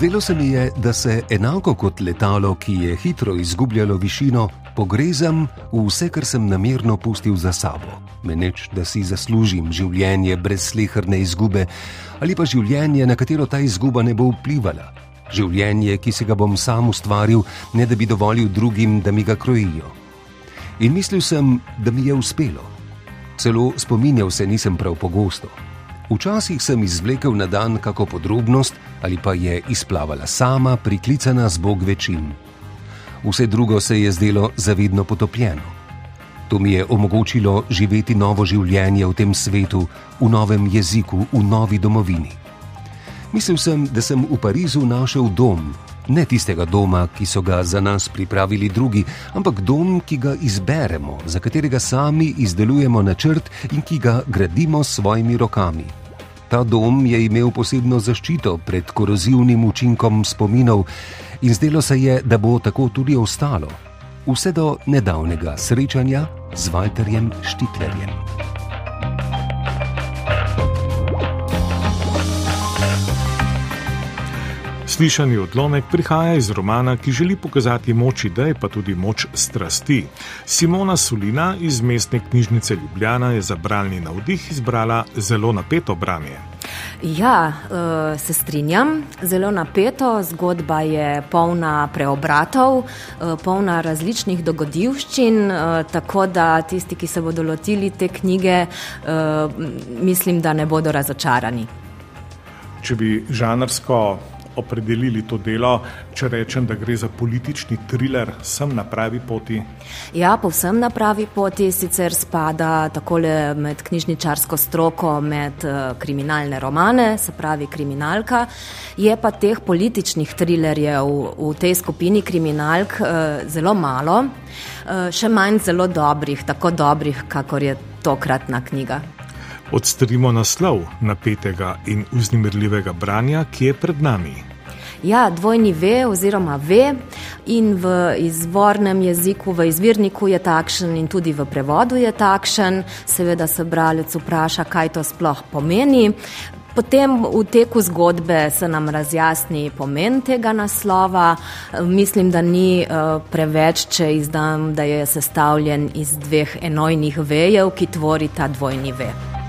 Zdelo se mi je, da se enako kot letalo, ki je hitro izgubljalo višino, pogrezam v vse, kar sem namerno pustil za sabo. Meneč, da si zaslužim življenje brez slehrne izgube ali pa življenje, na katero ta izguba ne bo vplivala. Življenje, ki si ga bom sam ustvaril, ne da bi dovolil drugim, da mi ga krojijo. In mislil sem, da mi je uspelo. Celo spominjal se nisem prav pogosto. Včasih sem izvlekel na dan kako podrobnost ali pa je izplavala sama, priklicana z Bog večin. Vse drugo se je zdelo zavedno potopljeno. To mi je omogočilo živeti novo življenje v tem svetu, v novem jeziku, v novi domovini. Mislil sem, da sem v Parizu našel dom, ne tistega doma, ki so ga za nas pripravili drugi, ampak dom, ki ga izberemo, za katerega sami izdelujemo načrt in ki ga gradimo s svojimi rokami. Ta dom je imel posebno zaščito pred korozivnim učinkom spominov in zdelo se je, da bo tako tudi ostalo. Vse do nedavnega srečanja z Walterjem Štiklerjem. Slišani odlomek prihaja iz romana, ki želi pokazati moč idej, pa tudi moč strasti. Simona Sulina iz mestne knjižnice Ljubljana je za bralni navdih izbrala zelo napeto branje. Ja, eh, se strinjam, zelo napeto. Zgodba je polna preobratov, eh, polna različnih dogodivščin, eh, tako da tisti, ki se bodo lotili te knjige, mislim, da ne bodo razočarani. Če bi žanrsko opredelili to delo, če rečem, da gre za politični thriller, sem na pravi poti? Ja, povsem na pravi poti, sicer spada takole med knjižničarsko stroko, med uh, kriminalne romane, se pravi kriminalka. Je pa teh političnih thrillerjev v, tej skupini kriminalk uh, zelo malo, uh, še manj zelo dobrih, tako dobrih, kakor je tokratna knjiga. Odstrimo naslov napetega in vznemirljivega branja, ki je pred nami. Ja, dvojni V oziroma V in v izvornem jeziku, v izvirniku je takšen in tudi v prevodu je takšen. Seveda se bralec vpraša, kaj to sploh pomeni. Potem v teku zgodbe se nam razjasni pomen tega naslova. Mislim, da ni eh, preveč, če izdam, da je sestavljen iz dveh enojnih vejev, ki tvorita dvojni V.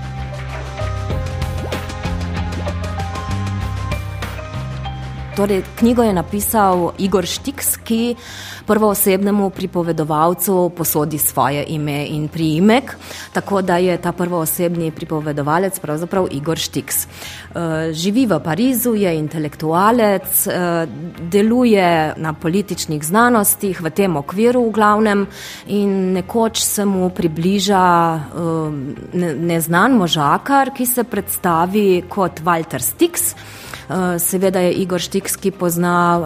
Torej, knjigo je napisal Igor Štiks, ki prvoosebnemu pripovedovalcu posodi svoje ime in priimek, tako da je ta prvoosebni pripovedovalec pravzaprav Igor Štiks. Eh, živi v Parizu, je intelektualec, eh, deluje na političnih znanostih v tem okviru v glavnem in nekoč se mu približa eh, neznan možakar, ki se predstavi kot Walter Stix. Seveda je Igor Štiks, ki pozna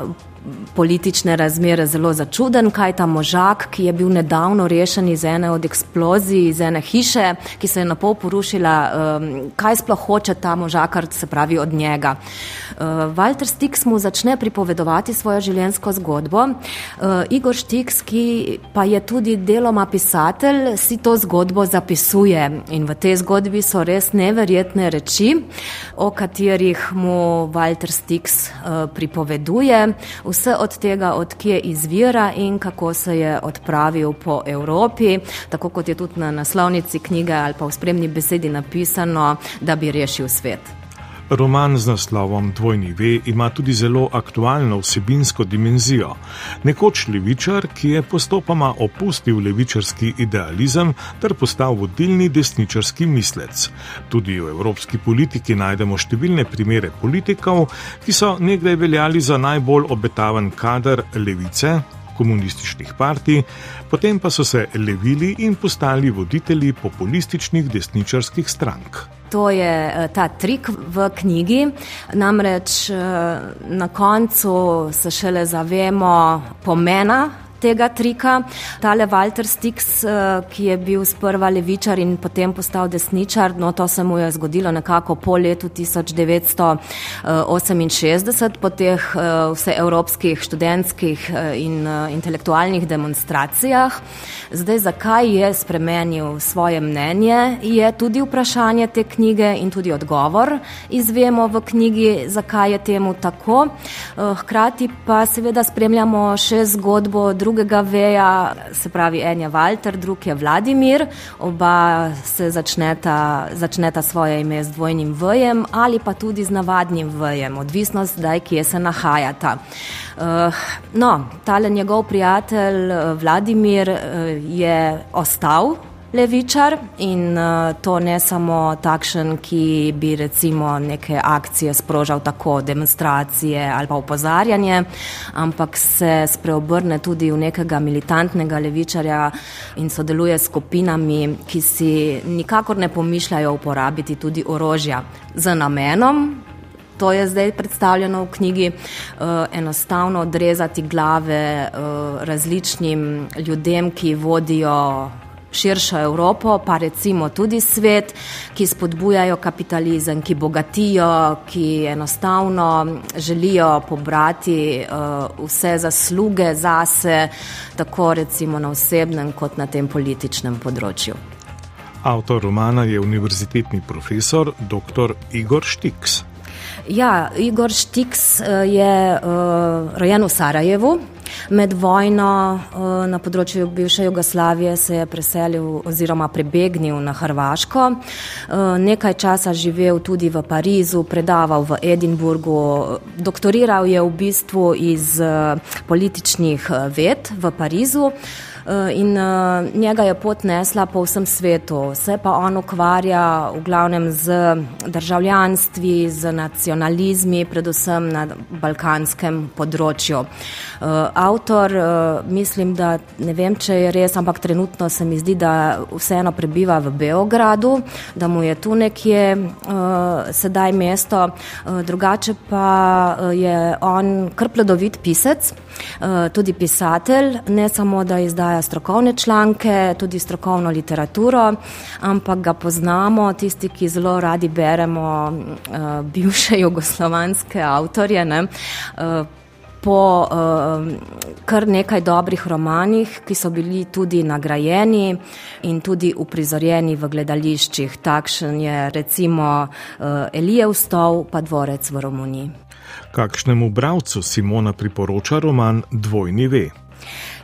politične razmere zelo začuden, kaj ta možak, ki je bil nedavno rešen iz ene od eksplozij, iz ene hiše, ki se je na pol porušila, um, kaj sploh hoče ta možakar, se pravi od njega. Uh, Walter Stix mu začne pripovedovati svojo življenjsko zgodbo. Uh, Igor Štix, ki pa je tudi deloma pisatelj, si to zgodbo zapisuje in v tej zgodbi so res neverjetne reči, o katerih mu Walter Stix uh, pripoveduje vse od tega, odkje izvira in kako se je odpravil po Evropi, tako kot je tudi na naslovnici knjige ali pa v spremni besedi napisano, da bi rešil svet. Roman z naslovom Dvojni V ima tudi zelo aktualno vsebinsko dimenzijo. Nekoč levičar, ki je postopoma opustil levičarski idealizem ter postal vodilni desničarski mislec. Tudi v evropski politiki najdemo številne primere politikov, ki so nekdaj veljali za najbolj obetaven kader levice. Komunističnih partij, potem pa so se levili in postali voditelji populističnih desničarskih strank to je eh, ta trik v knjigi. Namreč eh, na koncu se šele zavemo pomena tega trika. Tale Walter Stix, eh, ki je bil sprva levičar in potem postal desničar, no to se mu je zgodilo nekako po letu 1968, po teh eh, vseevropskih študentskih eh, in intelektualnih demonstracijah. Zdaj, zakaj je spremenil svoje mnenje, je tudi vprašanje te knjige in tudi odgovor izvemo v knjigi, zakaj je temu tako. Hkrati pa seveda spremljamo še zgodbo drugega veja, se pravi, en je Walter, drug je Vladimir, oba se začneta, začneta svoje ime z dvojnim vejem ali pa tudi z navadnim vejem, odvisno zdaj, kje se nahajata. Uh, no, tale njegov prijatelj Vladimir uh, je ostal levičar in uh, to ne samo takšen, ki bi recimo neke akcije sprožal tako demonstracije ali pa upozarjanje, ampak se spreobrne tudi v nekega militantnega levičarja in sodeluje s skupinami, ki si nikakor ne pomišljajo uporabiti tudi orožja z namenom. To je zdaj predstavljeno v knjigi, uh, enostavno odrezati glave uh, različnim ljudem, ki vodijo širšo Evropo, pa recimo tudi svet, ki spodbujajo kapitalizem, ki bogatijo, ki enostavno želijo pobrati uh, vse zasluge zase, tako recimo na osebnem kot na tem političnem področju. Avtor romana je univerzitetni profesor dr. Igor Štiks. Ja, Igor Štiks eh, je uh, rojen v Sarajevu, Med vojno eh, na področju bivše Jugoslavije se je preselil oziroma prebegnil na Hrvaško. Eh, nekaj časa živel tudi v Parizu, predaval v Edinburgu, doktoriral je v bistvu iz eh, političnih ved v Parizu. Eh, in uh, njega je pot nesla po vsem svetu. Se pa on ukvarja v glavnem z državljanstvi, z nacionalizmi, predvsem na balkanskem področju. Uh, avtor, mislim, da ne vem, če je res, ampak trenutno se mi zdi, da vseeno prebiva v Beogradu, da mu je tu nekje sedaj mesto, drugače pa je on krplodovit pisec, tudi pisatelj, ne samo da izdaja izdaja strokovne članke, tudi strokovno literaturo, ampak ga poznamo, tisti, ki zelo radi beremo uh, bivše jugoslovanske avtorje. Ne, uh, Po uh, kar nekaj dobrih romanih, ki so bili tudi nagrajeni in tudi uprizorjeni v gledališčih. Takšen je recimo uh, Elijev stol, pa dvorec v Romuniji. Kakšnemu bravcu Simona priporoča roman Dvojni ve?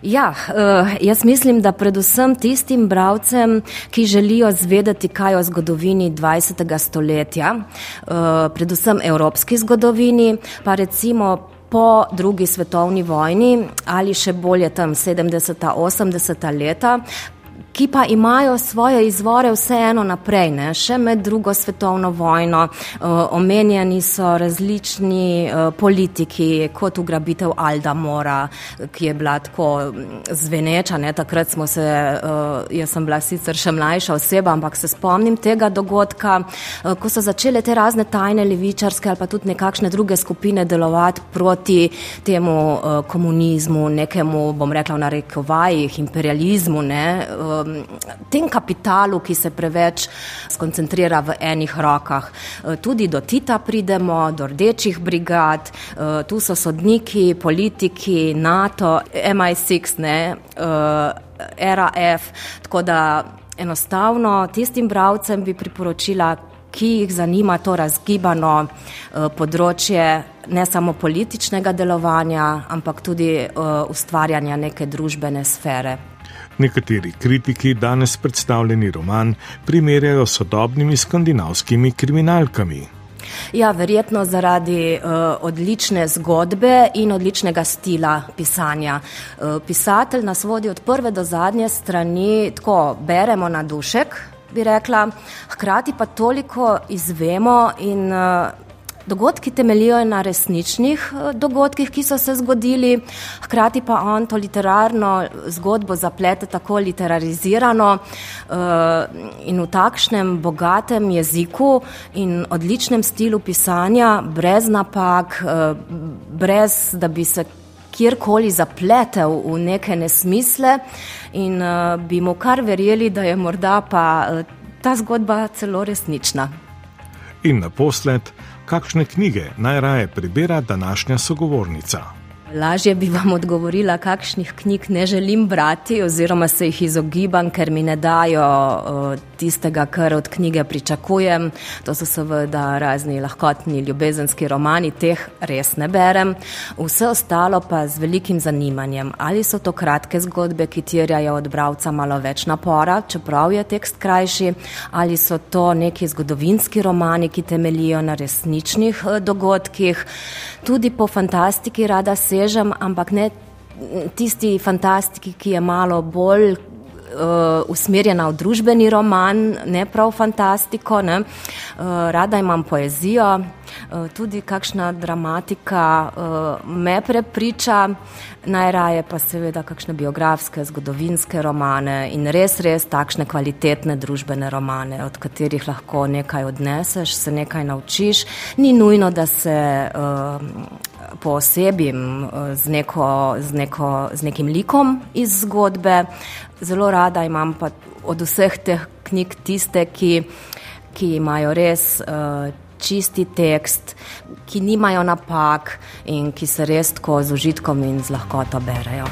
Ja, uh, jaz mislim, da predvsem tistim bravcem, ki želijo zvedeti kaj o zgodovini 20. stoletja, uh, predvsem evropski zgodovini, pa recimo po drugi svetovni vojni ali še bolje tam 70. 80. leta, ki pa imajo svoje izvore vseeno naprej, ne? še med drugo svetovno vojno. Uh, omenjeni so različni uh, politiki, kot ugrabitev Alda Mora, ki je bila tako zveneča. Ne? Takrat smo se, uh, jaz sem bila sicer še mlajša oseba, ampak se spomnim tega dogodka, uh, ko so začele te razne tajne levičarske ali pa tudi nekakšne druge skupine delovati proti temu uh, komunizmu, nekemu, bom rekla v narekovajih, imperializmu. Ne? Uh, tem kapitalu, ki se preveč skoncentrira v enih rokah. Uh, tudi do Tita pridemo, do rdečih brigad, uh, tu so sodniki, politiki, NATO, MI6, ne, uh, RAF. Tako da enostavno tistim bravcem bi priporočila, ki jih zanima to razgibano področje ne samo političnega delovanja, ampak tudi ustvarjanja neke družbene sfere. Nekateri kritiki danes predstavljeni roman primerjajo s sodobnimi skandinavskimi kriminalkami. Ja, verjetno zaradi uh, odlične zgodbe in odličnega stila pisanja. Uh, pisatelj nas vodi od prve do zadnje strani, tako beremo na dušek, bi rekla, hkrati pa toliko izvemo in uh, Dogodki temeljijo na resničnih eh, dogodkih, ki so se zgodili, hkrati pa on to literarno zgodbo zaplete tako literarizirano uh, in v takšnem bogatem jeziku in odličnem stilu pisanja, brez napak, uh, brez da bi se kjerkoli zapletel v neke nesmisle in uh, bi mu kar verjeli, da je morda pa uh, ta zgodba celo resnična. In naposled, kakšne knjige najraje prebira današnja sogovornica? Lažje bi vam odgovorila, kakšnih knjig ne želim brati, oziroma se jih izogibam, ker mi ne dajo uh, tistega, kar od knjige pričakujem. To so seveda razni lahkotni ljubezenski romani, teh res ne berem. Vse ostalo pa z velikim zanimanjem. Ali so to kratke zgodbe, ki terjajo od bravca malo več napora, čeprav je tekst krajši, ali so to neki zgodovinski romani, ki temelijo na resničnih uh, dogodkih. Tudi po fantastiki rada se sežem, ampak ne tisti fantastiki, ki je malo bolj uh, usmerjena v družbeni roman, ne prav fantastiko. Ne. Uh, rada imam poezijo, uh, tudi kakšna dramatika uh, me prepriča, najraje pa seveda kakšne biografske, zgodovinske romane in res, res takšne kvalitetne družbene romane, od katerih lahko nekaj odneseš, se nekaj naučiš. Ni nujno, da se. Uh, posebim eh, z, neko, z, neko, z nekim likom iz zgodbe. Zelo rada imam pa od vseh teh knjig tiste, ki, ki imajo res uh, čisti tekst, ki nimajo napak in ki se res tako z užitkom in z lahkoto berejo.